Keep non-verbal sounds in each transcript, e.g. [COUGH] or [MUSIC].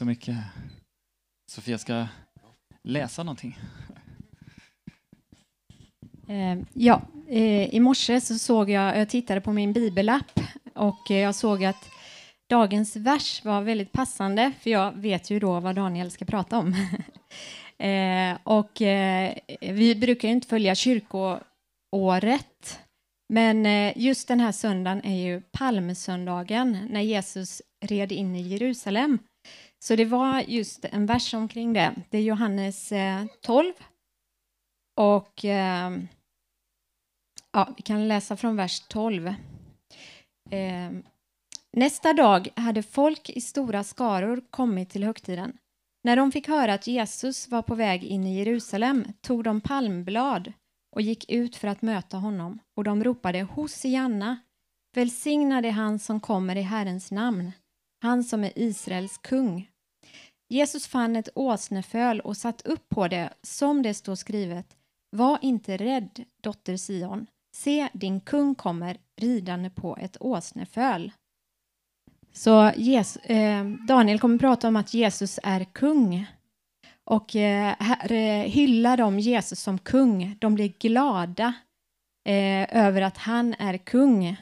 så mycket. Sofia ska läsa någonting. Eh, ja, eh, i morse så såg jag, jag tittade på min bibelapp och eh, jag såg att dagens vers var väldigt passande, för jag vet ju då vad Daniel ska prata om. [LAUGHS] och vi brukar ju inte följa kyrkoåret, men just den här söndagen är ju palmsöndagen när Jesus red in i Jerusalem. Så det var just en vers omkring det. Det är Johannes eh, 12. Och ehm, Ja, vi kan läsa från vers 12. Ehm, nästa dag hade folk i stora skaror kommit till högtiden. När de fick höra att Jesus var på väg in i Jerusalem tog de palmblad och gick ut för att möta honom och de ropade Hosianna, välsignade han som kommer i Herrens namn, han som är Israels kung. Jesus fann ett åsneföl och satt upp på det som det står skrivet Var inte rädd, dotter Sion. Se, din kung kommer ridande på ett åsneföl. Så Jesus, eh, Daniel kommer prata om att Jesus är kung. Och eh, här eh, hyllar de Jesus som kung. De blir glada eh, över att han är kung.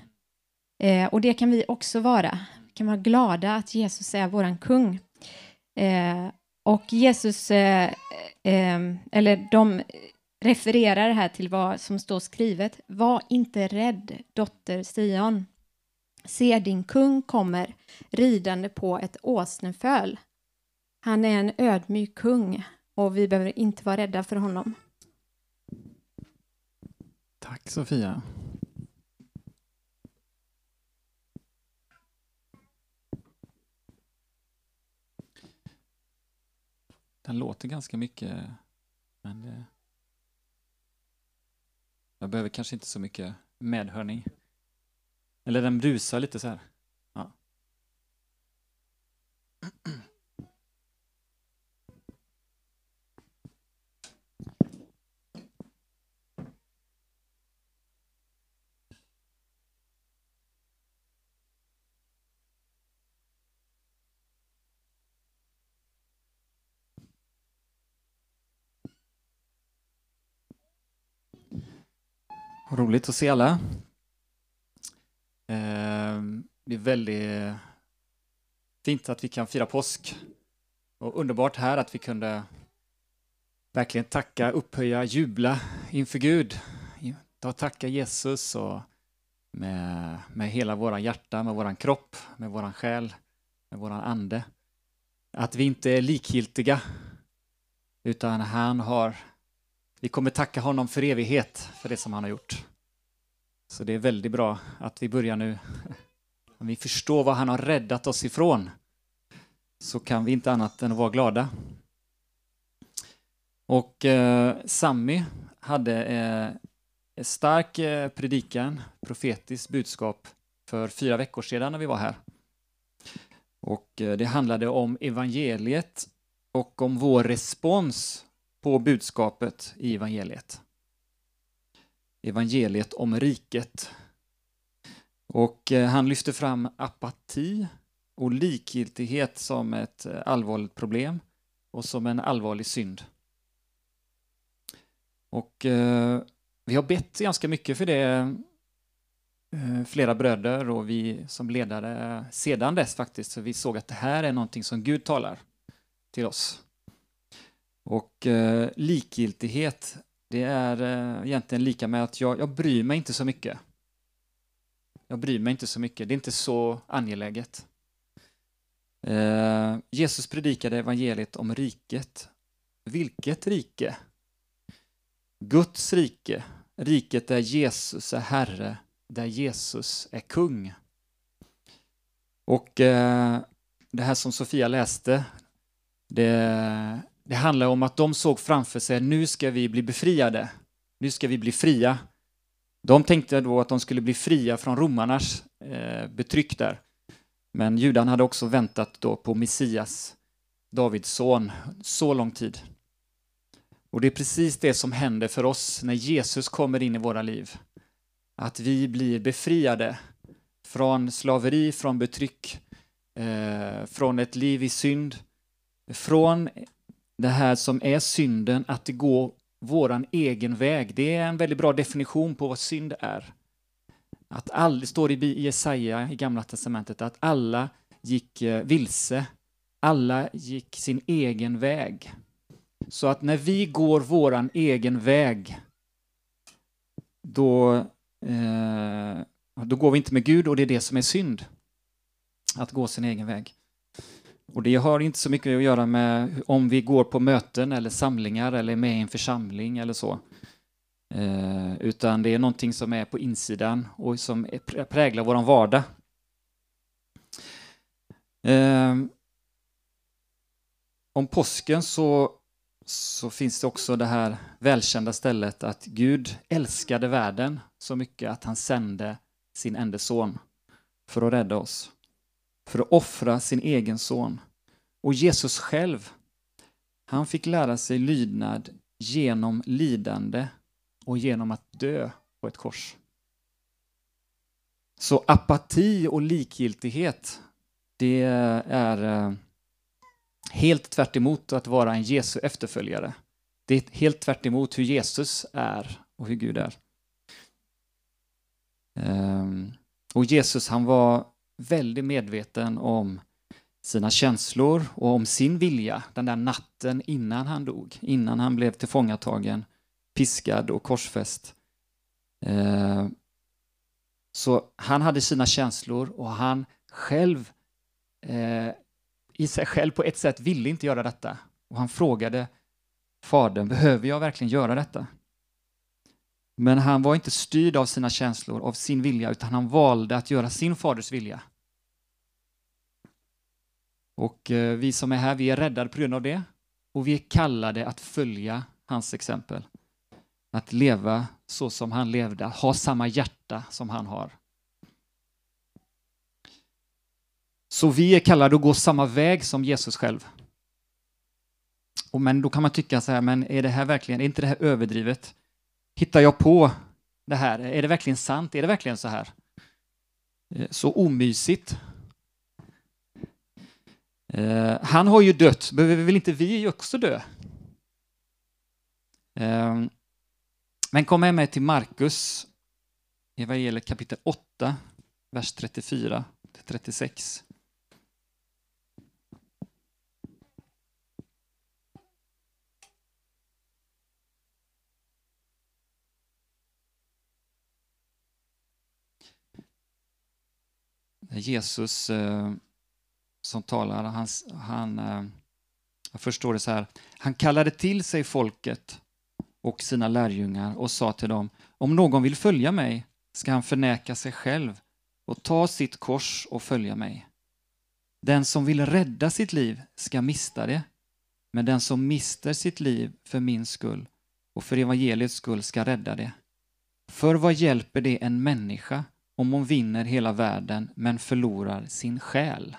Eh, och det kan vi också vara. Vi kan vara glada att Jesus är våran kung. Eh, och Jesus, eh, eh, eller de refererar här till vad som står skrivet. Var inte rädd, dotter Sion. Se, din kung kommer ridande på ett åsneföl. Han är en ödmjuk kung och vi behöver inte vara rädda för honom. Tack Sofia. Den låter ganska mycket, men det jag behöver kanske inte så mycket medhörning. Eller den brusar lite så här. Ja. [CLEARS THROAT] Roligt att se alla. Eh, det är väldigt fint att vi kan fira påsk. Och underbart här att vi kunde verkligen tacka, upphöja, jubla inför Gud. Tacka Jesus och med, med hela våra hjärta, med våran kropp, med våran själ, med våran ande. Att vi inte är likgiltiga, utan han har vi kommer tacka honom för evighet för det som han har gjort. Så det är väldigt bra att vi börjar nu. Om vi förstår vad han har räddat oss ifrån så kan vi inte annat än att vara glada. Och eh, Sammy hade eh, en stark eh, predikan, profetiskt budskap för fyra veckor sedan när vi var här. Och eh, det handlade om evangeliet och om vår respons på budskapet i evangeliet. Evangeliet om riket. Och eh, han lyfter fram apati och likgiltighet som ett eh, allvarligt problem och som en allvarlig synd. Och eh, vi har bett ganska mycket för det, eh, flera bröder och vi som ledare sedan dess faktiskt, så vi såg att det här är någonting som Gud talar till oss. Och eh, likgiltighet, det är eh, egentligen lika med att jag, jag bryr mig inte så mycket. Jag bryr mig inte så mycket, det är inte så angeläget. Eh, Jesus predikade evangeliet om riket. Vilket rike? Guds rike, riket där Jesus är Herre, där Jesus är kung. Och eh, det här som Sofia läste, det det handlar om att de såg framför sig, nu ska vi bli befriade. Nu ska vi bli fria. De tänkte då att de skulle bli fria från romarnas eh, betryck där. Men judarna hade också väntat då på Messias, Davids son, så lång tid. Och det är precis det som händer för oss när Jesus kommer in i våra liv. Att vi blir befriade från slaveri, från betryck, eh, från ett liv i synd, från det här som är synden att gå våran egen väg. Det är en väldigt bra definition på vad synd är. Att all, det står i Jesaja i Gamla Testamentet att alla gick eh, vilse. Alla gick sin egen väg. Så att när vi går våran egen väg, då, eh, då går vi inte med Gud och det är det som är synd. Att gå sin egen väg. Och det har inte så mycket att göra med om vi går på möten eller samlingar eller är med i en församling eller så. Eh, utan det är någonting som är på insidan och som präglar vår vardag. Eh, om påsken så, så finns det också det här välkända stället att Gud älskade världen så mycket att han sände sin enda son för att rädda oss. För att offra sin egen son. Och Jesus själv, han fick lära sig lydnad genom lidande och genom att dö på ett kors. Så apati och likgiltighet, det är eh, helt tvärt att vara en Jesu efterföljare. Det är helt tvärt hur Jesus är och hur Gud är. Ehm, och Jesus han var väldigt medveten om sina känslor och om sin vilja den där natten innan han dog, innan han blev tillfångatagen, piskad och korsfäst. Eh, så han hade sina känslor och han själv eh, i sig själv på ett sätt ville inte göra detta. Och han frågade Fadern, behöver jag verkligen göra detta? Men han var inte styrd av sina känslor, av sin vilja, utan han valde att göra sin faders vilja. Och eh, vi som är här, vi är räddade på grund av det. Och vi är kallade att följa hans exempel. Att leva så som han levde, att ha samma hjärta som han har. Så vi är kallade att gå samma väg som Jesus själv. Och men då kan man tycka så här, men är det här verkligen, är inte det här överdrivet? Hittar jag på det här? Är det verkligen sant? Är det verkligen så här? Eh, så omysigt. Eh, han har ju dött, behöver väl inte vi också dö? Ehm, men kom med mig till Markus, evangeliet kapitel 8, vers 34 36. Jesus eh, som talar, han, han eh, jag förstår det så här, han kallade till sig folket och sina lärjungar och sa till dem, om någon vill följa mig ska han förneka sig själv och ta sitt kors och följa mig. Den som vill rädda sitt liv ska mista det, men den som mister sitt liv för min skull och för evangeliets skull ska rädda det. För vad hjälper det en människa om hon vinner hela världen men förlorar sin själ?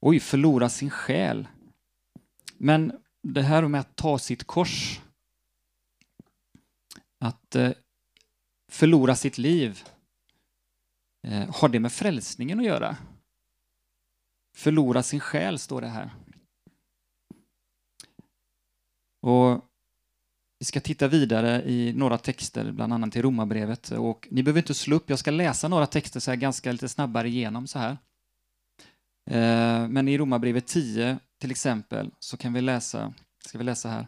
Oj, förlora sin själ. Men det här med att ta sitt kors, att eh, förlora sitt liv, eh, har det med frälsningen att göra? Förlora sin själ, står det här. Och vi ska titta vidare i några texter, bland annat i Romarbrevet. Och ni behöver inte slå upp, jag ska läsa några texter så här ganska lite snabbare igenom så här. Eh, men i Romarbrevet 10 till exempel så kan vi läsa, ska vi läsa här.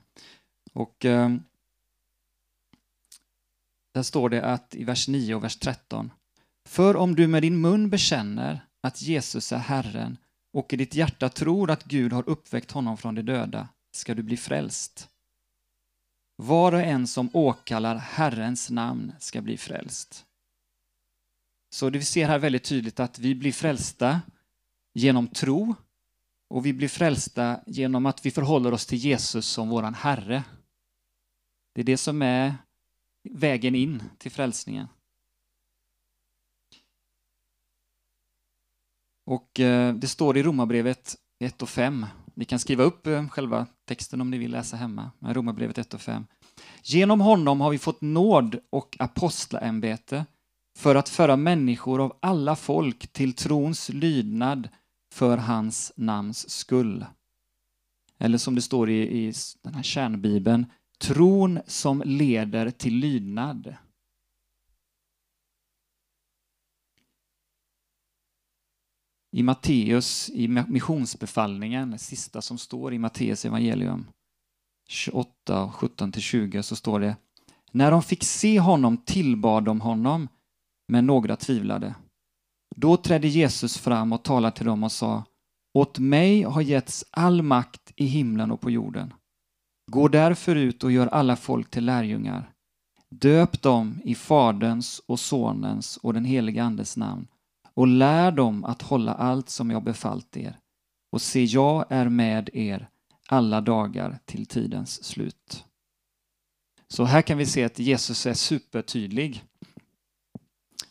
Och eh, där står det att i vers 9 och vers 13. För om du med din mun bekänner att Jesus är Herren och i ditt hjärta tror att Gud har uppväckt honom från de döda ska du bli frälst. Var och en som åkallar Herrens namn ska bli frälst. Så det vi ser här väldigt tydligt att vi blir frälsta genom tro och vi blir frälsta genom att vi förhåller oss till Jesus som våran Herre. Det är det som är vägen in till frälsningen. Och eh, det står i Romarbrevet 1 och 5. Ni kan skriva upp eh, själva texten om ni vill läsa hemma. Romarbrevet 1 och 5. Genom honom har vi fått nåd och apostlaämbete för att föra människor av alla folk till trons lydnad för hans namns skull. Eller som det står i, i den här kärnbibeln, tron som leder till lydnad. I Matteus, i missionsbefallningen, det sista som står i Matteus evangelium 28, 17-20, så står det När de fick se honom tillbad de honom, men några tvivlade. Då trädde Jesus fram och talade till dem och sa Åt mig har getts all makt i himlen och på jorden. Gå därför ut och gör alla folk till lärjungar. Döp dem i Faderns och Sonens och den helige Andes namn och lär dem att hålla allt som jag befallt er. Och se, jag är med er alla dagar till tidens slut. Så här kan vi se att Jesus är supertydlig.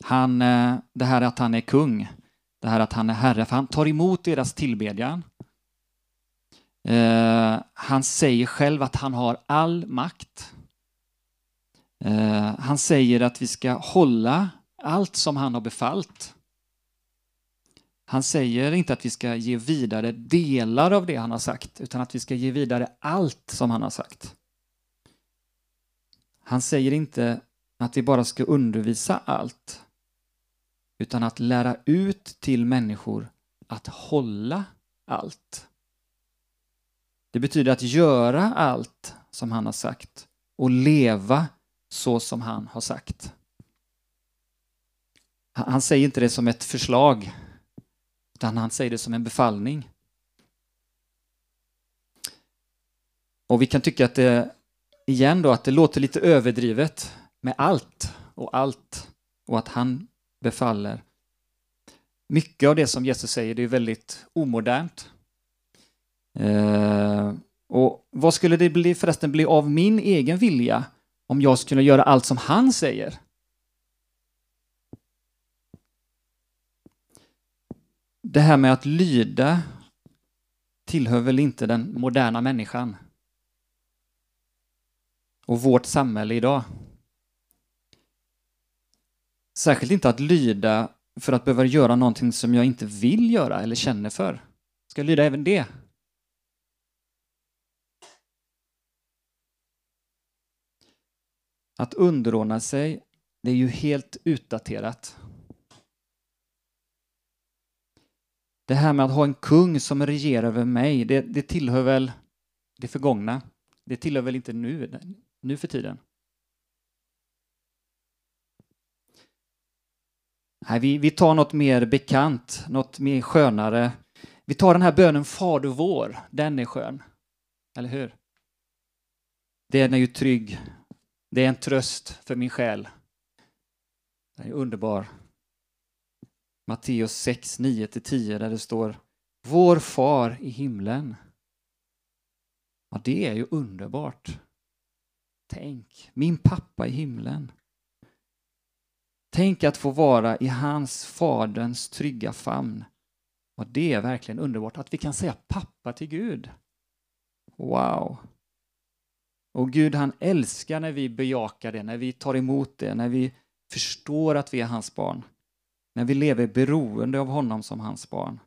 Han, eh, det här att han är kung, det här att han är herre, för han tar emot deras tillbedjan. Eh, han säger själv att han har all makt. Eh, han säger att vi ska hålla allt som han har befallt. Han säger inte att vi ska ge vidare delar av det han har sagt, utan att vi ska ge vidare allt som han har sagt. Han säger inte att vi bara ska undervisa allt, utan att lära ut till människor att hålla allt. Det betyder att göra allt som han har sagt och leva så som han har sagt. Han säger inte det som ett förslag, utan han säger det som en befallning. Och vi kan tycka att det, igen då, att det låter lite överdrivet med allt och allt och att han befaller. Mycket av det som Jesus säger det är väldigt omodernt. Eh, och vad skulle det bli, förresten bli av min egen vilja om jag skulle göra allt som han säger? Det här med att lyda tillhör väl inte den moderna människan och vårt samhälle idag. Särskilt inte att lyda för att behöva göra någonting som jag inte vill göra eller känner för. Ska jag lyda även det? Att underordna sig, det är ju helt utdaterat. Det här med att ha en kung som regerar över mig, det, det tillhör väl det förgångna. Det tillhör väl inte nu, nu för tiden. Nej, vi, vi tar något mer bekant, något mer skönare. Vi tar den här bönen Fader vår, den är skön. Eller hur? Den är ju trygg. Det är en tröst för min själ. Den är underbar. Matteus 6, 9-10 där det står Vår far i himlen. Ja, det är ju underbart. Tänk, min pappa i himlen. Tänk att få vara i hans, Faderns trygga famn. Ja, det är verkligen underbart att vi kan säga pappa till Gud. Wow! Och Gud han älskar när vi bejakar det, när vi tar emot det, när vi förstår att vi är hans barn. När vi lever beroende av honom som hans barn.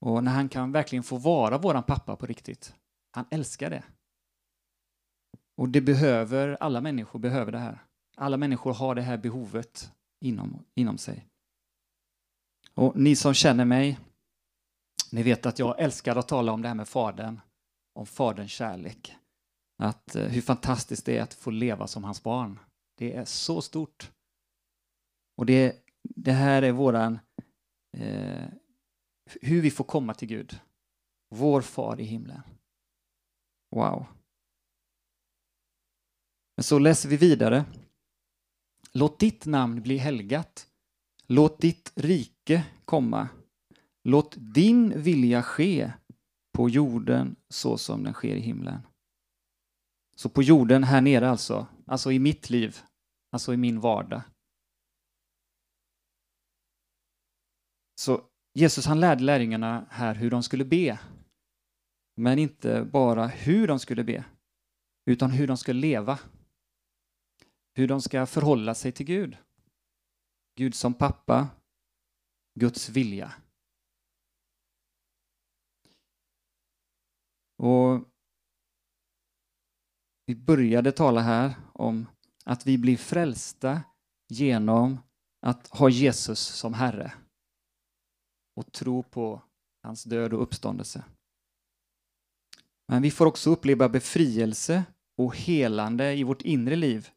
Och när han kan verkligen få vara våran pappa på riktigt. Han älskar det. Och det behöver, alla människor behöver det här. Alla människor har det här behovet inom, inom sig. Och ni som känner mig, ni vet att jag älskar att tala om det här med Fadern, om Faderns kärlek. Att eh, hur fantastiskt det är att få leva som hans barn. Det är så stort. Och det, det här är våran, eh, hur vi får komma till Gud. Vår far i himlen. Wow. Men så läser vi vidare. Låt ditt namn bli helgat. Låt ditt rike komma. Låt din vilja ske på jorden så som den sker i himlen. Så på jorden här nere alltså, alltså i mitt liv, alltså i min vardag. Så Jesus han lärde lärjungarna här hur de skulle be. Men inte bara hur de skulle be, utan hur de skulle leva hur de ska förhålla sig till Gud. Gud som pappa, Guds vilja. Och vi började tala här om att vi blir frälsta genom att ha Jesus som Herre och tro på hans död och uppståndelse. Men vi får också uppleva befrielse och helande i vårt inre liv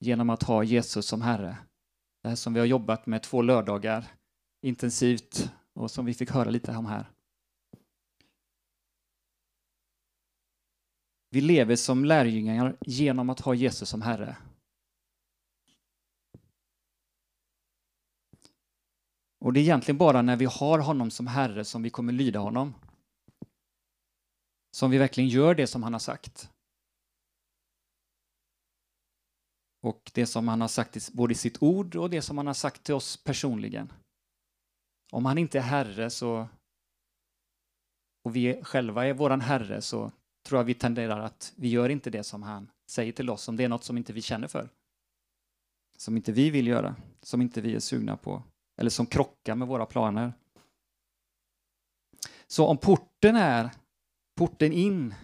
genom att ha Jesus som Herre. Det här som vi har jobbat med två lördagar intensivt och som vi fick höra lite om här. Vi lever som lärjungar genom att ha Jesus som Herre. Och det är egentligen bara när vi har honom som Herre som vi kommer lyda honom. Som vi verkligen gör det som han har sagt. Och det som han har sagt både i sitt ord och det som han har sagt till oss personligen. Om han inte är Herre så och vi själva är våran Herre så tror jag vi tenderar att vi gör inte det som han säger till oss om det är något som inte vi känner för. Som inte vi vill göra, som inte vi är sugna på eller som krockar med våra planer. Så om porten är, porten in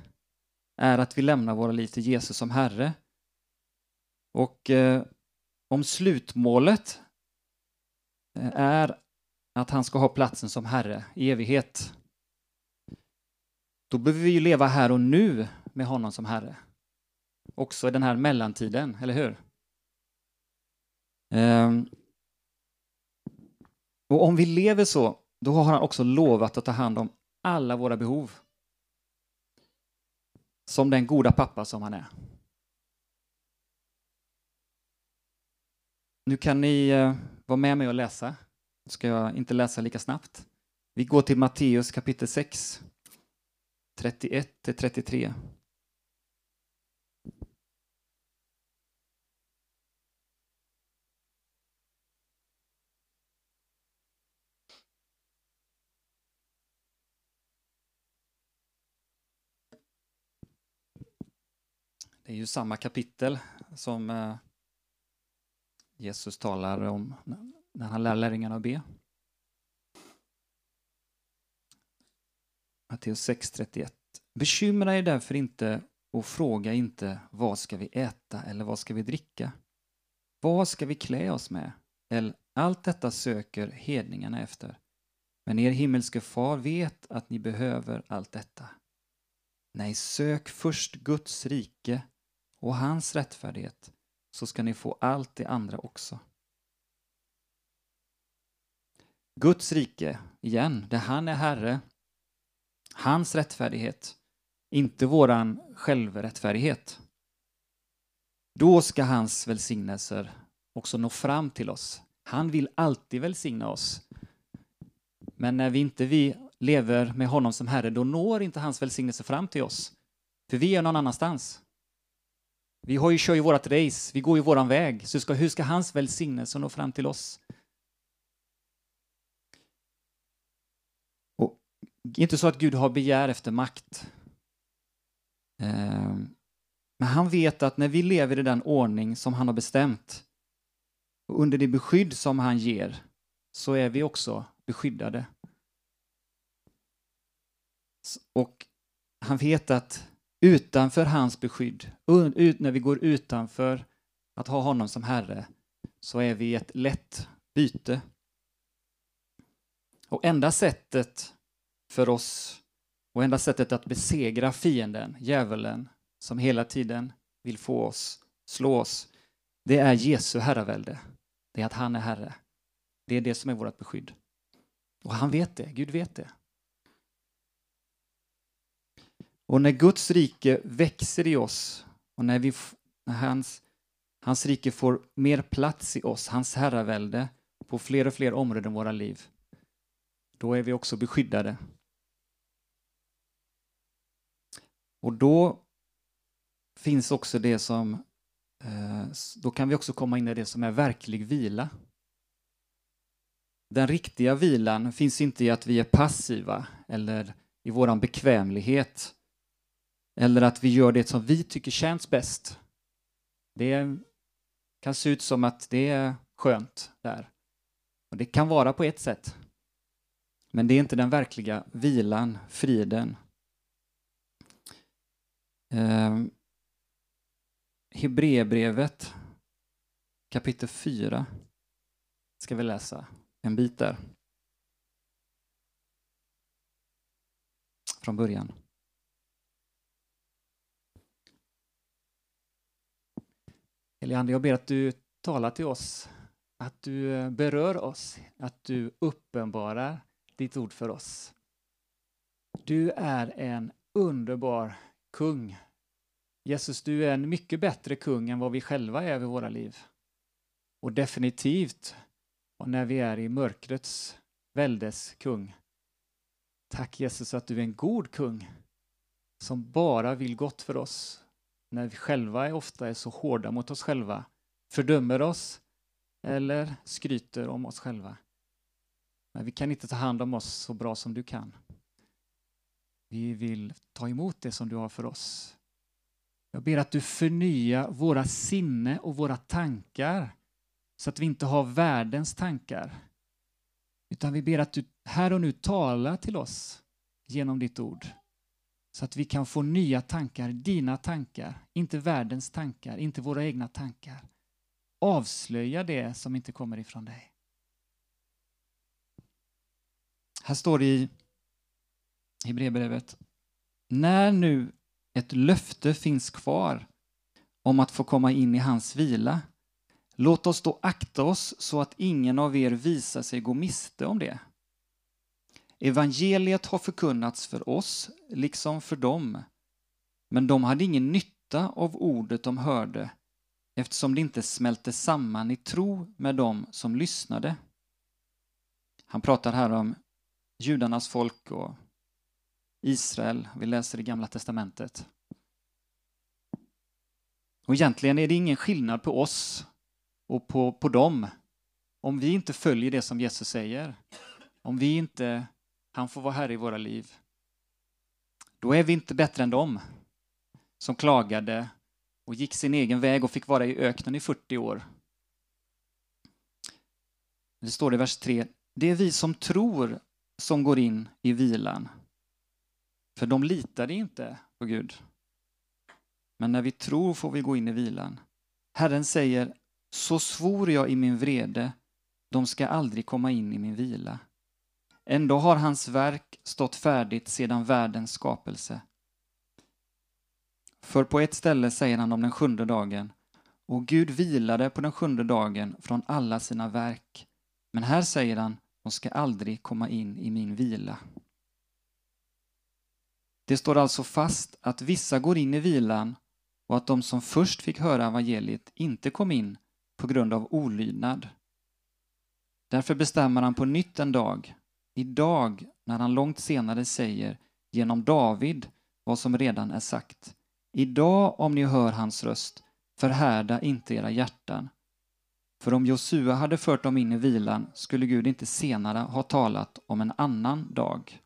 är att vi lämnar våra liv till Jesus som Herre och eh, om slutmålet eh, är att han ska ha platsen som Herre i evighet då behöver vi ju leva här och nu med honom som Herre. Också i den här mellantiden, eller hur? Ehm. Och om vi lever så, då har han också lovat att ta hand om alla våra behov. Som den goda pappa som han är. Nu kan ni eh, vara med mig och läsa. Nu ska jag inte läsa lika snabbt. Vi går till Matteus kapitel 6. 31 till 33. Det är ju samma kapitel som eh, Jesus talar om när han lär lärjungarna att be. Matteus 6.31. Bekymra er därför inte och fråga inte vad ska vi äta eller vad ska vi dricka? Vad ska vi klä oss med? Eller allt detta söker hedningarna efter. Men er himmelske far vet att ni behöver allt detta. Nej, sök först Guds rike och hans rättfärdighet så ska ni få allt det andra också. Guds rike, igen, där han är Herre, Hans rättfärdighet, inte våran självrättfärdighet. Då ska hans välsignelser också nå fram till oss. Han vill alltid välsigna oss. Men när vi inte vi lever med honom som Herre, då når inte hans välsignelse fram till oss. För vi är någon annanstans. Vi har ju, kör ju vårt race, vi går ju våran väg. Så ska, hur ska hans välsignelse nå fram till oss? inte så att Gud har begär efter makt. Ehm, men han vet att när vi lever i den ordning som han har bestämt och under det beskydd som han ger så är vi också beskyddade. Och han vet att utanför hans beskydd, när vi går utanför att ha honom som Herre, så är vi ett lätt byte. Och enda sättet för oss och enda sättet att besegra fienden, djävulen, som hela tiden vill få oss, slå oss, det är Jesu herravälde. Det är att han är Herre. Det är det som är vårt beskydd. Och han vet det, Gud vet det. Och när Guds rike växer i oss och när, vi, när hans, hans rike får mer plats i oss, hans herravälde, på fler och fler områden i våra liv, då är vi också beskyddade Och då finns också det som, eh, då kan vi också komma in i det som är verklig vila. Den riktiga vilan finns inte i att vi är passiva eller i våran bekvämlighet eller att vi gör det som vi tycker känns bäst. Det kan se ut som att det är skönt där. Och det kan vara på ett sätt. Men det är inte den verkliga vilan, friden, Eh, Hebreerbrevet kapitel 4 ska vi läsa en bit där. Från början. Eliande, jag ber att du talar till oss, att du eh, berör oss, att du uppenbarar ditt ord för oss. Du är en underbar kung. Jesus, du är en mycket bättre kung än vad vi själva är i våra liv. Och definitivt när vi är i mörkrets väldes kung. Tack Jesus att du är en god kung som bara vill gott för oss när vi själva är ofta är så hårda mot oss själva, fördömer oss eller skryter om oss själva. Men vi kan inte ta hand om oss så bra som du kan. Vi vill ta emot det som du har för oss. Jag ber att du förnyar våra sinne och våra tankar så att vi inte har världens tankar. Utan vi ber att du här och nu talar till oss genom ditt ord. Så att vi kan få nya tankar, dina tankar, inte världens tankar, inte våra egna tankar. Avslöja det som inte kommer ifrån dig. Här står det i Hebreerbrevet. När nu ett löfte finns kvar om att få komma in i hans vila, låt oss då akta oss så att ingen av er visar sig gå miste om det. Evangeliet har förkunnats för oss, liksom för dem, men de hade ingen nytta av ordet de hörde eftersom det inte smälte samman i tro med dem som lyssnade. Han pratar här om judarnas folk och Israel. Vi läser i Gamla testamentet. Och egentligen är det ingen skillnad på oss och på, på dem om vi inte följer det som Jesus säger. Om vi inte, han får vara herre i våra liv. Då är vi inte bättre än dem som klagade och gick sin egen väg och fick vara i öknen i 40 år. Det står det i vers 3. Det är vi som tror som går in i vilan. För de litade inte på Gud. Men när vi tror får vi gå in i vilan. Herren säger, så svor jag i min vrede, de ska aldrig komma in i min vila. Ändå har hans verk stått färdigt sedan världens skapelse. För på ett ställe säger han om den sjunde dagen, och Gud vilade på den sjunde dagen från alla sina verk. Men här säger han, de ska aldrig komma in i min vila. Det står alltså fast att vissa går in i vilan och att de som först fick höra evangeliet inte kom in på grund av olydnad. Därför bestämmer han på nytt en dag, idag, när han långt senare säger genom David vad som redan är sagt. Idag, om ni hör hans röst, förhärda inte era hjärtan. För om Josua hade fört dem in i vilan skulle Gud inte senare ha talat om en annan dag.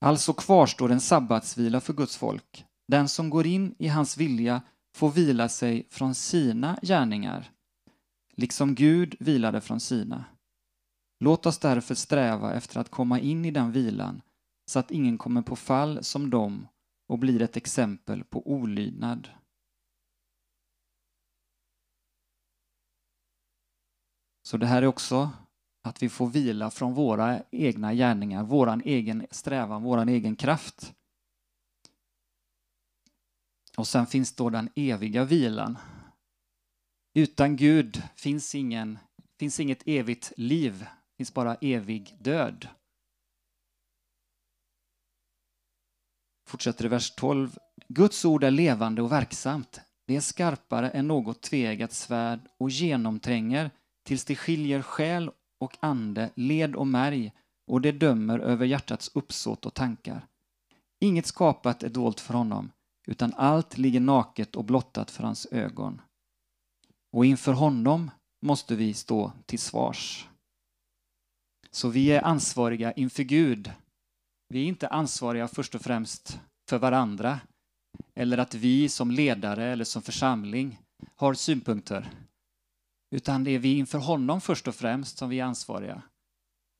Alltså kvarstår en sabbatsvila för Guds folk. Den som går in i hans vilja får vila sig från sina gärningar, liksom Gud vilade från sina. Låt oss därför sträva efter att komma in i den vilan så att ingen kommer på fall som dem och blir ett exempel på olydnad. Så det här är också att vi får vila från våra egna gärningar, våran egen strävan, våran egen kraft. Och sen finns då den eviga vilan. Utan Gud finns, ingen, finns inget evigt liv, finns bara evig död. Fortsätter i vers 12. Guds ord är levande och verksamt. Det är skarpare än något tvegat svärd och genomtränger tills det skiljer själ och ande, led och märg och det dömer över hjärtats uppsåt och tankar. Inget skapat är dolt för honom, utan allt ligger naket och blottat för hans ögon. Och inför honom måste vi stå till svars. Så vi är ansvariga inför Gud. Vi är inte ansvariga först och främst för varandra eller att vi som ledare eller som församling har synpunkter. Utan det är vi inför honom först och främst som vi är ansvariga.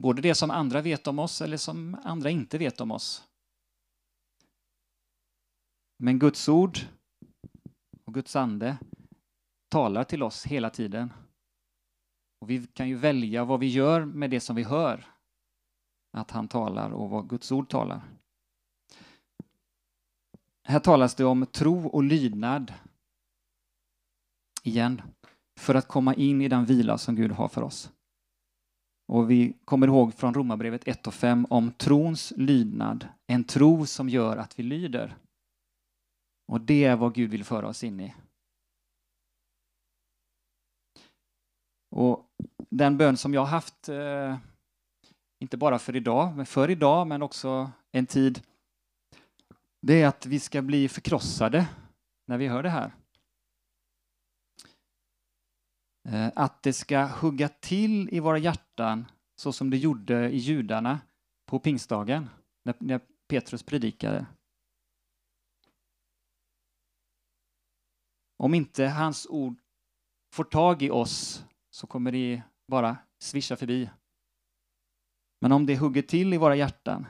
Både det som andra vet om oss eller som andra inte vet om oss. Men Guds ord och Guds ande talar till oss hela tiden. Och vi kan ju välja vad vi gör med det som vi hör. Att han talar och vad Guds ord talar. Här talas det om tro och lydnad. Igen. För att komma in i den vila som Gud har för oss. Och vi kommer ihåg från Romarbrevet 1 och 5 om trons lydnad. En tro som gör att vi lyder. Och det är vad Gud vill föra oss in i. Och den bön som jag har haft, eh, inte bara för idag, men för idag, men också en tid, det är att vi ska bli förkrossade när vi hör det här. Eh, att det ska hugga till i våra hjärtan så som det gjorde i judarna på pingstdagen när Petrus predikade. Om inte hans ord får tag i oss så kommer det bara svischa förbi. Men om det hugger till i våra hjärtan,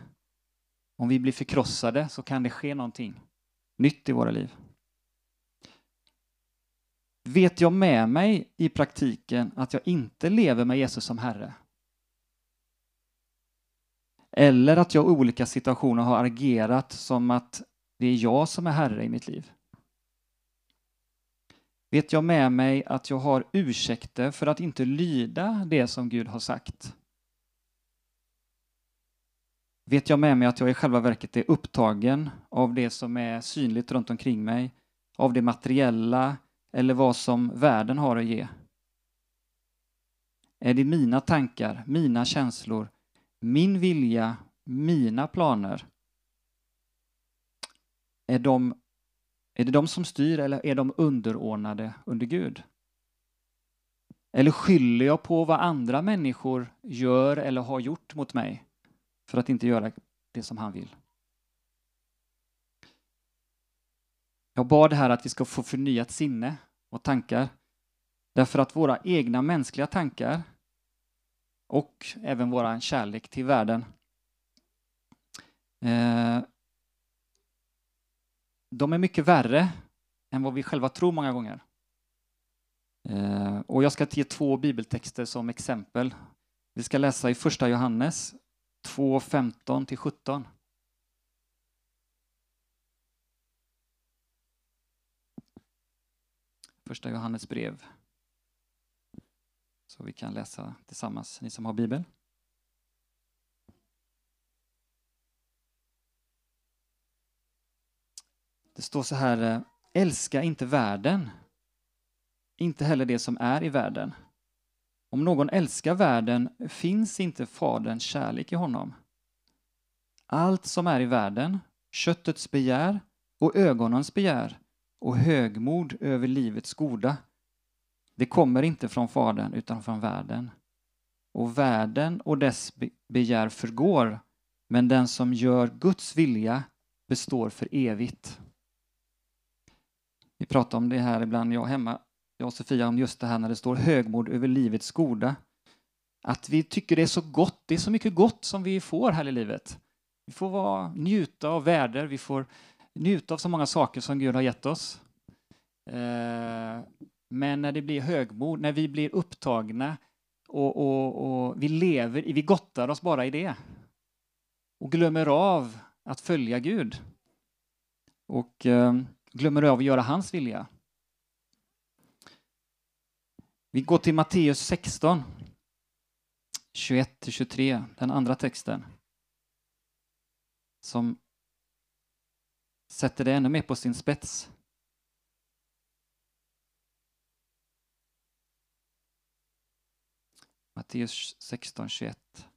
om vi blir förkrossade så kan det ske någonting nytt i våra liv. Vet jag med mig i praktiken att jag inte lever med Jesus som Herre? Eller att jag i olika situationer har agerat som att det är jag som är Herre i mitt liv? Vet jag med mig att jag har ursäkter för att inte lyda det som Gud har sagt? Vet jag med mig att jag i själva verket är upptagen av det som är synligt runt omkring mig, av det materiella eller vad som världen har att ge? Är det mina tankar, mina känslor, min vilja, mina planer? Är de är det de som styr eller är de underordnade under Gud? Eller skyller jag på vad andra människor gör eller har gjort mot mig för att inte göra det som han vill? Jag bad här att vi ska få förnyat sinne och tankar därför att våra egna mänskliga tankar och även vår kärlek till världen eh, de är mycket värre än vad vi själva tror många gånger. Eh, och jag ska ge två bibeltexter som exempel. Vi ska läsa i första Johannes 2, 15 till 17. Första Johannes brev. Så vi kan läsa tillsammans, ni som har bibel. Det står så här, eh, älska inte världen, inte heller det som är i världen. Om någon älskar världen finns inte Faderns kärlek i honom. Allt som är i världen, köttets begär och ögonens begär och högmod över livets goda, det kommer inte från Fadern utan från världen. Och världen och dess begär förgår, men den som gör Guds vilja består för evigt. Vi pratar om det här ibland, jag hemma, jag och Sofia, om just det här när det står högmod över livets goda. Att vi tycker det är så gott, det är så mycket gott som vi får här i livet. Vi får vara, njuta av väder, vi får njuta av så många saker som Gud har gett oss. Eh, men när det blir högmod, när vi blir upptagna och, och, och vi lever, vi gottar oss bara i det och glömmer av att följa Gud. Och eh, glömmer av att göra hans vilja. Vi går till Matteus 16, 21-23, den andra texten. Som sätter det ännu mer på sin spets. Matteus 16, 21.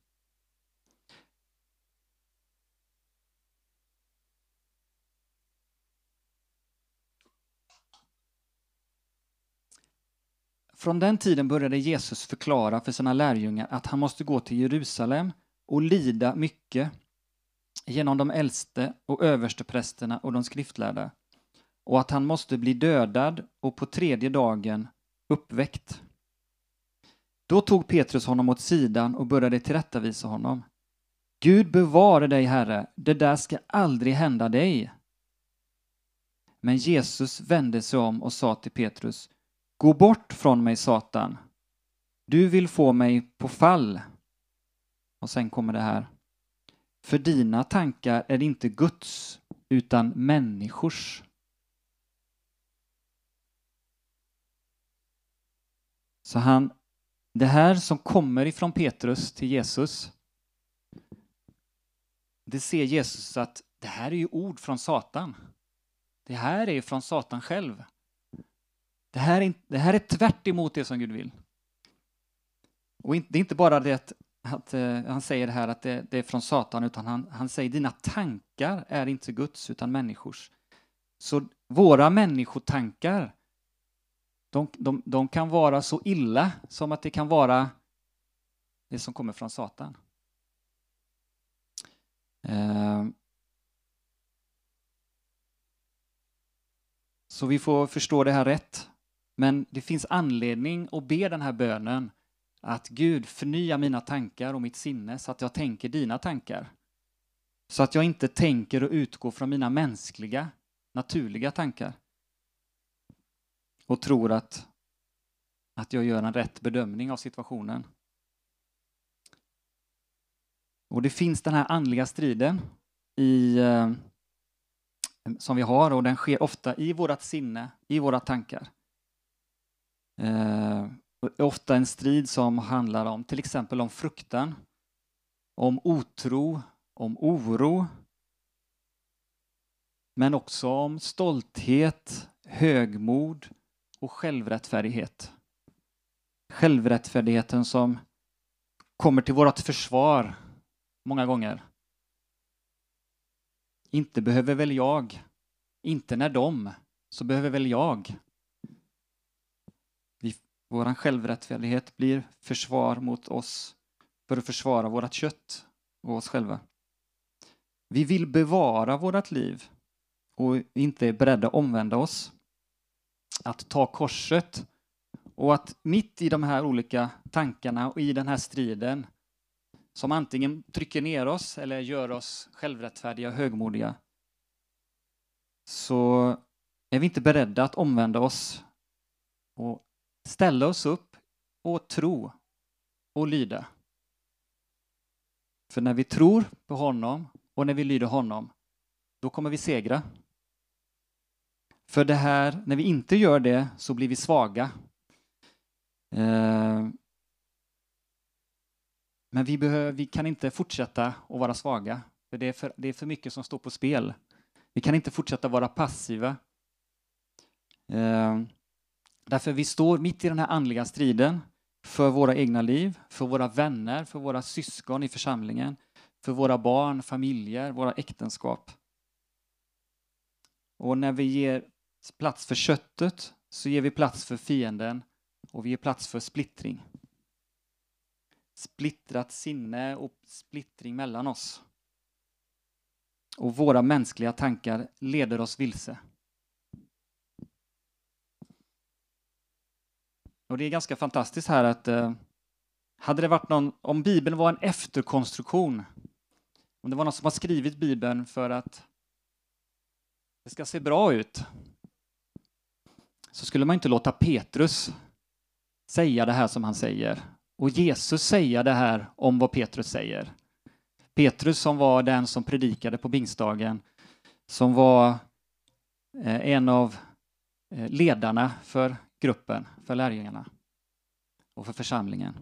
Från den tiden började Jesus förklara för sina lärjungar att han måste gå till Jerusalem och lida mycket genom de äldste och översteprästerna och de skriftlärda och att han måste bli dödad och på tredje dagen uppväckt. Då tog Petrus honom åt sidan och började tillrättavisa honom. Gud bevare dig, Herre, det där ska aldrig hända dig. Men Jesus vände sig om och sa till Petrus, Gå bort från mig, Satan. Du vill få mig på fall. Och sen kommer det här. För dina tankar är inte Guds, utan människors. Så han, det här som kommer ifrån Petrus till Jesus, det ser Jesus att det här är ju ord från Satan. Det här är ju från Satan själv. Det här är, det här är tvärt emot det som Gud vill. Och det är inte bara det att, att uh, han säger det här att det, det, är från Satan, utan han, han säger dina tankar är inte Guds utan människors. Så våra människotankar, de, de, de kan vara så illa som att det kan vara det som kommer från Satan. Uh, så vi får förstå det här rätt. Men det finns anledning att be den här bönen att Gud förnya mina tankar och mitt sinne så att jag tänker dina tankar. Så att jag inte tänker och utgår från mina mänskliga, naturliga tankar. Och tror att, att jag gör en rätt bedömning av situationen. Och det finns den här andliga striden i, eh, som vi har och den sker ofta i vårt sinne, i våra tankar. Eh, ofta en strid som handlar om till exempel om fruktan, om otro, om oro, men också om stolthet, högmod och självrättfärdighet. Självrättfärdigheten som kommer till vårt försvar många gånger. Inte behöver väl jag, inte när de, så behöver väl jag. Vår självrättfärdighet blir försvar mot oss för att försvara vårt kött och oss själva. Vi vill bevara vårt liv och inte är beredda att omvända oss. Att ta korset och att mitt i de här olika tankarna och i den här striden som antingen trycker ner oss eller gör oss självrättfärdiga och högmodiga så är vi inte beredda att omvända oss och ställa oss upp och tro och lyda. För när vi tror på honom och när vi lyder honom, då kommer vi segra. För det här, när vi inte gör det så blir vi svaga. Eh, men vi, behöver, vi kan inte fortsätta att vara svaga, för det är för, det är för mycket som står på spel. Vi kan inte fortsätta vara passiva. Eh, Därför vi står mitt i den här andliga striden för våra egna liv, för våra vänner, för våra syskon i församlingen, för våra barn, familjer, våra äktenskap. Och när vi ger plats för köttet så ger vi plats för fienden och vi ger plats för splittring. Splittrat sinne och splittring mellan oss. Och våra mänskliga tankar leder oss vilse. Och det är ganska fantastiskt här att eh, hade det varit någon, om Bibeln var en efterkonstruktion, om det var någon som har skrivit Bibeln för att det ska se bra ut, så skulle man inte låta Petrus säga det här som han säger och Jesus säga det här om vad Petrus säger. Petrus som var den som predikade på pingstdagen, som var eh, en av eh, ledarna för gruppen, för lärjungarna och för församlingen.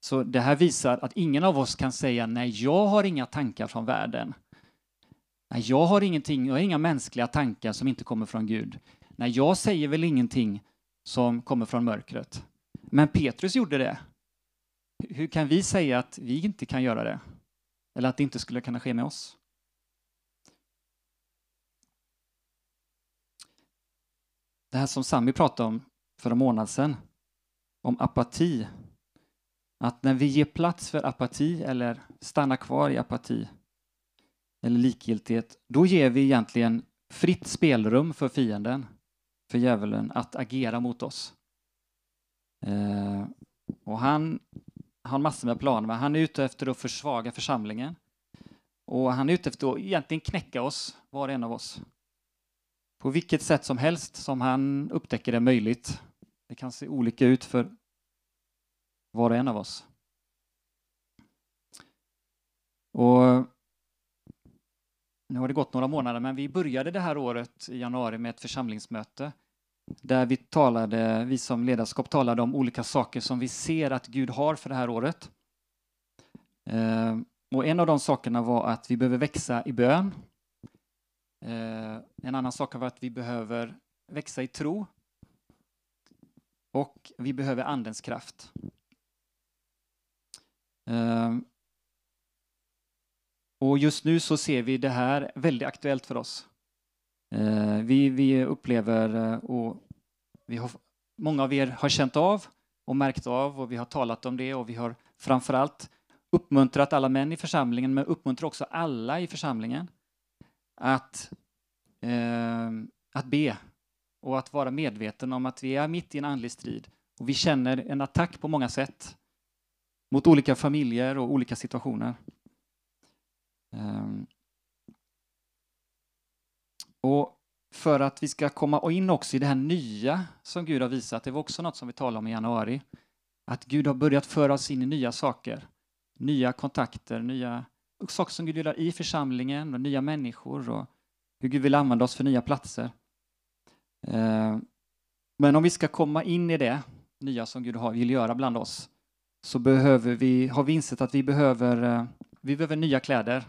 Så det här visar att ingen av oss kan säga nej, jag har inga tankar från världen. Nej, jag har ingenting, jag har inga mänskliga tankar som inte kommer från Gud. Nej, jag säger väl ingenting som kommer från mörkret. Men Petrus gjorde det. Hur kan vi säga att vi inte kan göra det? Eller att det inte skulle kunna ske med oss? Det här som Sami pratade om för en månad sedan, om apati. Att när vi ger plats för apati eller stannar kvar i apati eller likgiltighet, då ger vi egentligen fritt spelrum för fienden, för djävulen, att agera mot oss. Eh, och han har massor med planer, men han är ute efter att försvaga församlingen. Och han är ute efter att egentligen knäcka oss, var och en av oss. På vilket sätt som helst som han upptäcker det möjligt. Det kan se olika ut för var och en av oss. Och nu har det gått några månader, men vi började det här året i januari med ett församlingsmöte där vi talade, vi som ledarskap talade om olika saker som vi ser att Gud har för det här året. Eh, och en av de sakerna var att vi behöver växa i bön. Eh, en annan sak har varit att vi behöver växa i tro. Och vi behöver Andens kraft. Eh, och just nu så ser vi det här väldigt aktuellt för oss. Eh, vi, vi upplever, eh, och vi har, många av er har känt av och märkt av och vi har talat om det och vi har framförallt uppmuntrat alla män i församlingen men uppmuntrar också alla i församlingen att, eh, att be och att vara medveten om att vi är mitt i en andlig strid och vi känner en attack på många sätt mot olika familjer och olika situationer. Eh, och för att vi ska komma in också i det här nya som Gud har visat, det var också något som vi talade om i januari, att Gud har börjat föra oss in i nya saker, nya kontakter, nya saker som Gud gör i församlingen och nya människor och hur Gud vill använda oss för nya platser. Eh, men om vi ska komma in i det nya som Gud vill göra bland oss så behöver vi, har vi insett att vi behöver, eh, vi behöver nya kläder.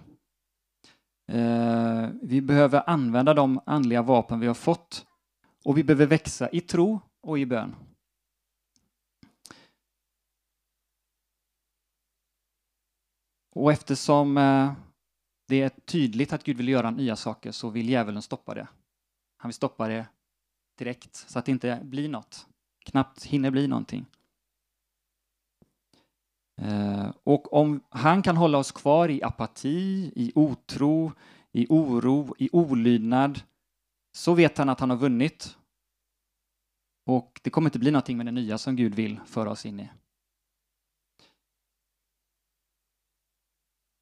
Eh, vi behöver använda de andliga vapen vi har fått och vi behöver växa i tro och i bön. Och eftersom eh, det är tydligt att Gud vill göra nya saker så vill djävulen stoppa det. Han vill stoppa det direkt så att det inte blir något. Knappt hinner bli någonting. Eh, och om han kan hålla oss kvar i apati, i otro, i oro, i olydnad, så vet han att han har vunnit. Och det kommer inte bli någonting med det nya som Gud vill föra oss in i.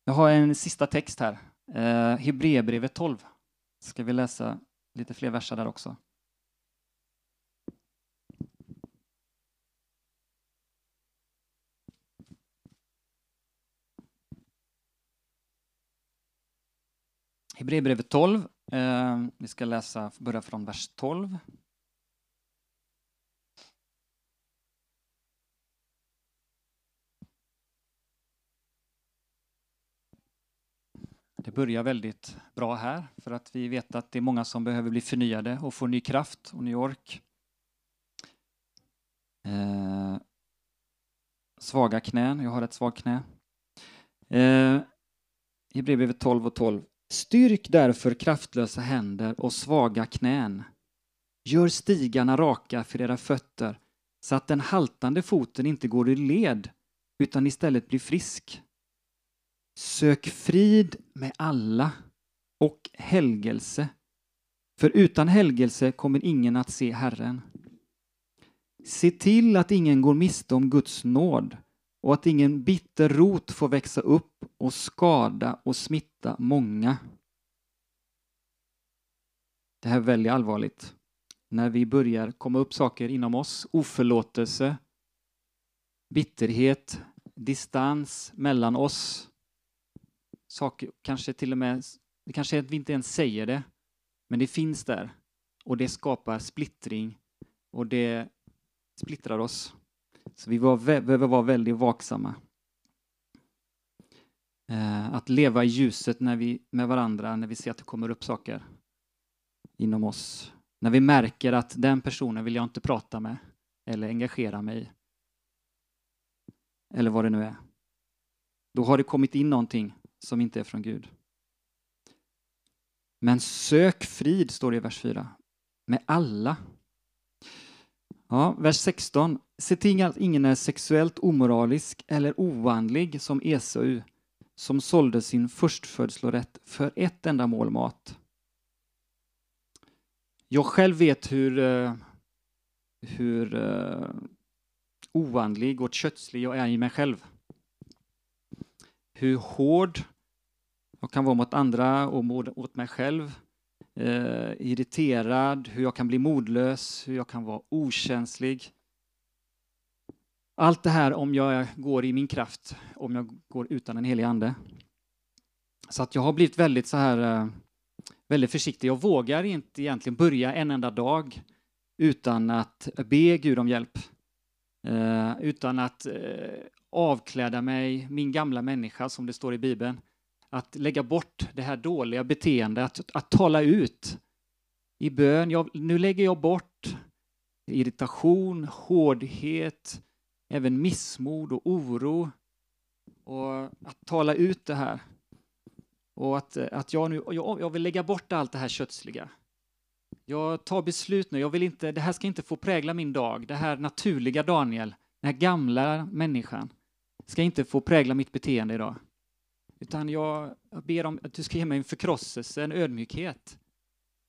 Jag har en sista text här. Eh, Hebreerbrevet 12. Ska vi läsa lite fler verser där också. Hebreerbrevet 12. Eh, vi ska läsa, börja från vers 12. Det börjar väldigt bra här för att vi vet att det är många som behöver bli förnyade och få ny kraft och ny ork. Eh, svaga knän, jag har ett svagt knä. Eh, Hebreerbrevet 12 och 12. Styrk därför kraftlösa händer och svaga knän. Gör stigarna raka för era fötter så att den haltande foten inte går i led utan istället blir frisk. Sök frid med alla och helgelse, för utan helgelse kommer ingen att se Herren. Se till att ingen går miste om Guds nåd och att ingen bitter rot får växa upp och skada och smitta många. Det här är väldigt allvarligt. När vi börjar komma upp saker inom oss, oförlåtelse, bitterhet, distans mellan oss. Saker, kanske till och med, det kanske är att vi inte ens säger det, men det finns där och det skapar splittring och det splittrar oss. Så vi var, behöver vara väldigt vaksamma. Eh, att leva i ljuset när vi, med varandra när vi ser att det kommer upp saker inom oss. När vi märker att den personen vill jag inte prata med eller engagera mig i. Eller vad det nu är. Då har det kommit in någonting som inte är från Gud. Men sök frid, står det i vers 4, med alla. Ja, vers 16. Se till att ingen är sexuellt omoralisk eller oandlig som Esau, som sålde sin förstfödslorätt för ett enda mål mat. Jag själv vet hur, eh, hur uh, oandlig och kötslig jag är i mig själv. Hur hård jag kan vara mot andra och mot mig själv. Eh, irriterad, hur jag kan bli modlös, hur jag kan vara okänslig. Allt det här om jag går i min kraft, om jag går utan en helig ande. Så att jag har blivit väldigt så här eh, väldigt försiktig. Jag vågar inte egentligen börja en enda dag utan att be Gud om hjälp. Eh, utan att eh, avkläda mig, min gamla människa som det står i Bibeln. Att lägga bort det här dåliga beteendet, att, att tala ut i bön. Jag, nu lägger jag bort irritation, hårdhet, även missmod och oro. Och att tala ut det här. Och att, att jag, nu, jag, jag vill lägga bort allt det här kötsliga. Jag tar beslut nu. Jag vill inte, det här ska inte få prägla min dag. Det här naturliga Daniel, den här gamla människan, ska inte få prägla mitt beteende idag. Utan jag, ber om att du ska ge mig en förkrosselse, en ödmjukhet.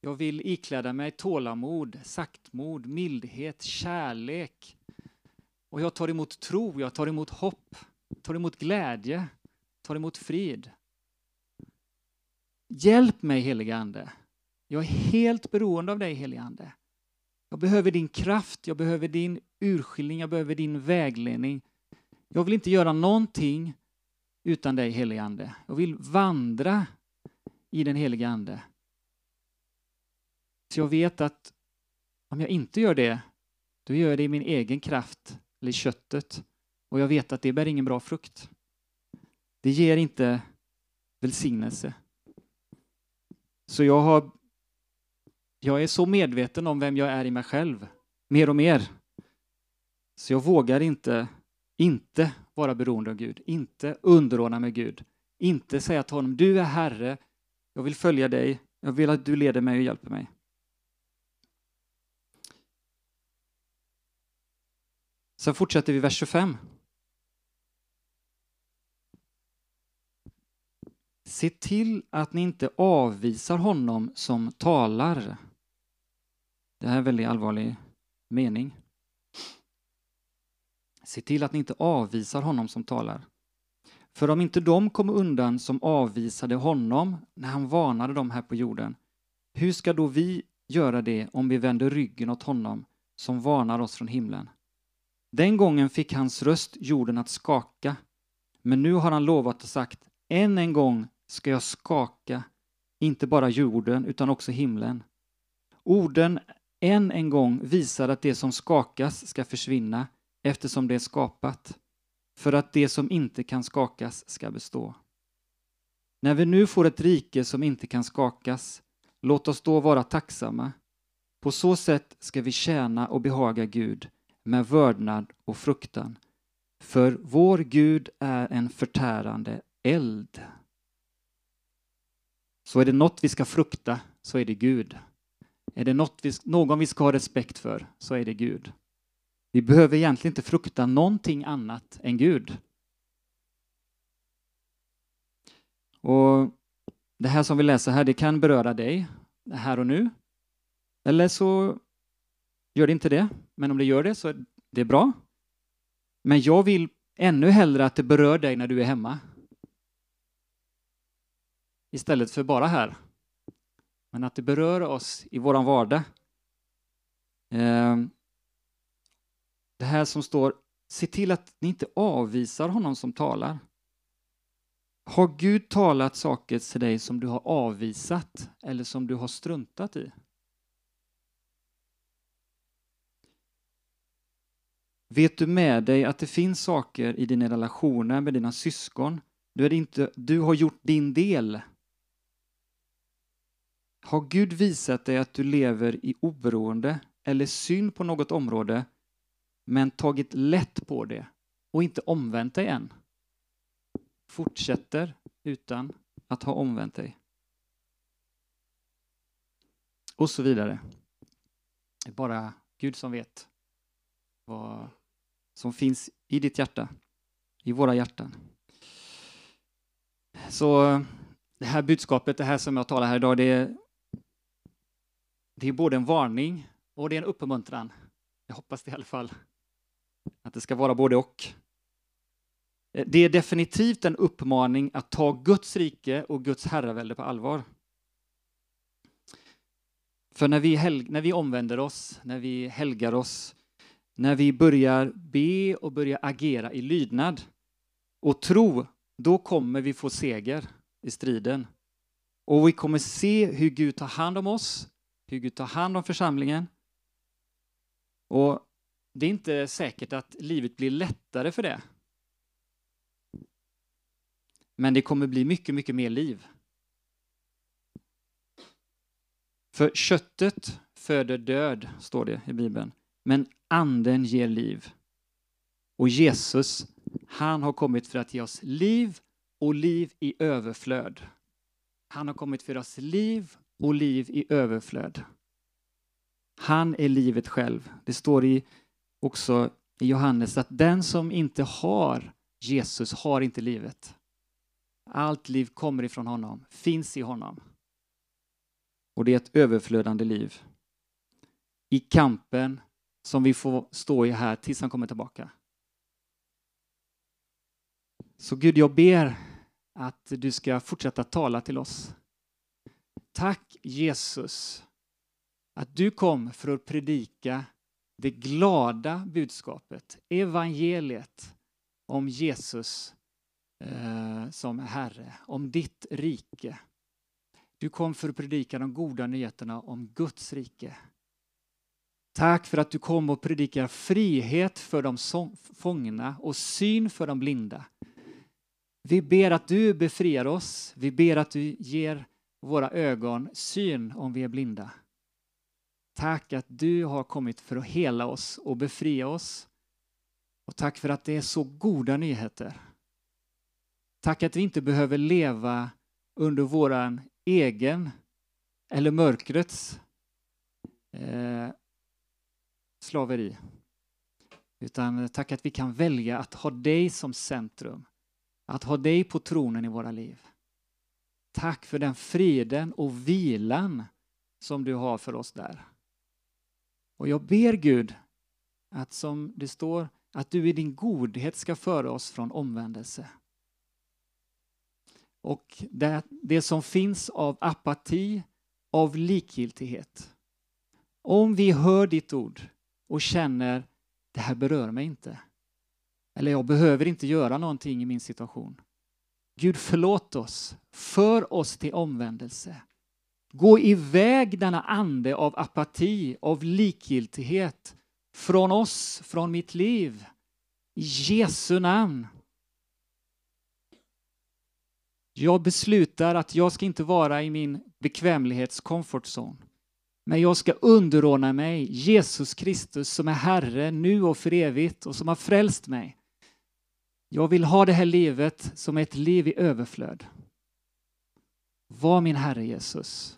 Jag vill ikläda mig tålamod, saktmod, mildhet, kärlek. Och jag tar emot tro, jag tar emot hopp, tar emot glädje, tar emot frid. Hjälp mig, helige Ande. Jag är helt beroende av dig, helige Ande. Jag behöver din kraft, jag behöver din urskiljning, jag behöver din vägledning. Jag vill inte göra någonting utan dig, helige Ande. Jag vill vandra i den helige Ande. Så jag vet att om jag inte gör det, då gör jag det i min egen kraft, eller i köttet. Och jag vet att det bär ingen bra frukt. Det ger inte välsignelse. Så jag, har, jag är så medveten om vem jag är i mig själv, mer och mer. Så jag vågar inte, inte vara beroende av Gud, inte underordna mig Gud, inte säga till honom, du är Herre, jag vill följa dig, jag vill att du leder mig och hjälper mig. Sen fortsätter vi vers 25. Se till att ni inte avvisar honom som talar. Det här är en väldigt allvarlig mening. Se till att ni inte avvisar honom som talar. För om inte de kom undan som avvisade honom när han varnade dem här på jorden, hur ska då vi göra det om vi vänder ryggen åt honom som varnar oss från himlen? Den gången fick hans röst jorden att skaka, men nu har han lovat och sagt, än en gång ska jag skaka inte bara jorden utan också himlen. Orden än en gång visar att det som skakas ska försvinna eftersom det är skapat, för att det som inte kan skakas ska bestå. När vi nu får ett rike som inte kan skakas, låt oss då vara tacksamma. På så sätt ska vi tjäna och behaga Gud med vördnad och fruktan. För vår Gud är en förtärande eld. Så är det något vi ska frukta, så är det Gud. Är det något vi, någon vi ska ha respekt för, så är det Gud. Vi behöver egentligen inte frukta någonting annat än Gud. Och Det här som vi läser här, det kan beröra dig här och nu. Eller så gör det inte det. Men om det gör det så är det bra. Men jag vill ännu hellre att det berör dig när du är hemma istället för bara här. Men att det berör oss i våran vardag. Ehm, det här som står, se till att ni inte avvisar honom som talar. Har Gud talat saker till dig som du har avvisat eller som du har struntat i? Vet du med dig att det finns saker i dina relationer med dina syskon? Du, är inte, du har gjort din del har Gud visat dig att du lever i oberoende eller synd på något område men tagit lätt på det och inte omvänt dig än? Fortsätter utan att ha omvänt dig. Och så vidare. Det är bara Gud som vet vad som finns i ditt hjärta, i våra hjärtan. Så det här budskapet, det här som jag talar här idag, det är det är både en varning och det är en uppmuntran. Jag hoppas det i alla fall. Att det ska vara både och. Eh, det är definitivt en uppmaning att ta Guds rike och Guds herravälde på allvar. För när vi, helg, när vi omvänder oss, när vi helgar oss, när vi börjar be och börjar agera i lydnad och tro, då kommer vi få seger i striden. Och vi kommer se hur Gud tar hand om oss, hur Gud tar hand om församlingen. Och det är inte säkert att livet blir lättare för det. Men det kommer bli mycket, mycket mer liv. För köttet föder död, står det i Bibeln, men anden ger liv. Och Jesus, han har kommit för att ge oss liv och liv i överflöd. Han har kommit för oss liv och liv i överflöd. Han är livet själv. Det står i, också i Johannes att den som inte har Jesus har inte livet. Allt liv kommer ifrån honom, finns i honom. Och det är ett överflödande liv. I kampen som vi får stå i här tills han kommer tillbaka. Så Gud, jag ber att du ska fortsätta tala till oss. Tack Jesus att du kom för att predika det glada budskapet, evangeliet om Jesus eh, som Herre, om ditt rike. Du kom för att predika de goda nyheterna om Guds rike. Tack för att du kom och predikar frihet för de fångna och syn för de blinda. Vi ber att du befriar oss. Vi ber att du ger våra ögon syn om vi är blinda. Tack att du har kommit för att hela oss och befria oss. Och tack för att det är så goda nyheter. Tack att vi inte behöver leva under våran egen eller mörkrets eh, slaveri. Utan tack att vi kan välja att ha dig som centrum. Att ha dig på tronen i våra liv. Tack för den friden och vilan som du har för oss där. Och jag ber Gud att som det står, att du i din godhet ska föra oss från omvändelse. Och det, det som finns av apati, av likgiltighet. Om vi hör ditt ord och känner det här berör mig inte. Eller jag behöver inte göra någonting i min situation. Gud förlåt oss, för oss till omvändelse. Gå iväg denna ande av apati, av likgiltighet från oss, från mitt liv. I Jesu namn. Jag beslutar att jag ska inte vara i min bekvämlighets comfort zone. Men jag ska underordna mig Jesus Kristus som är Herre nu och för evigt och som har frälst mig. Jag vill ha det här livet som ett liv i överflöd. Var min Herre Jesus.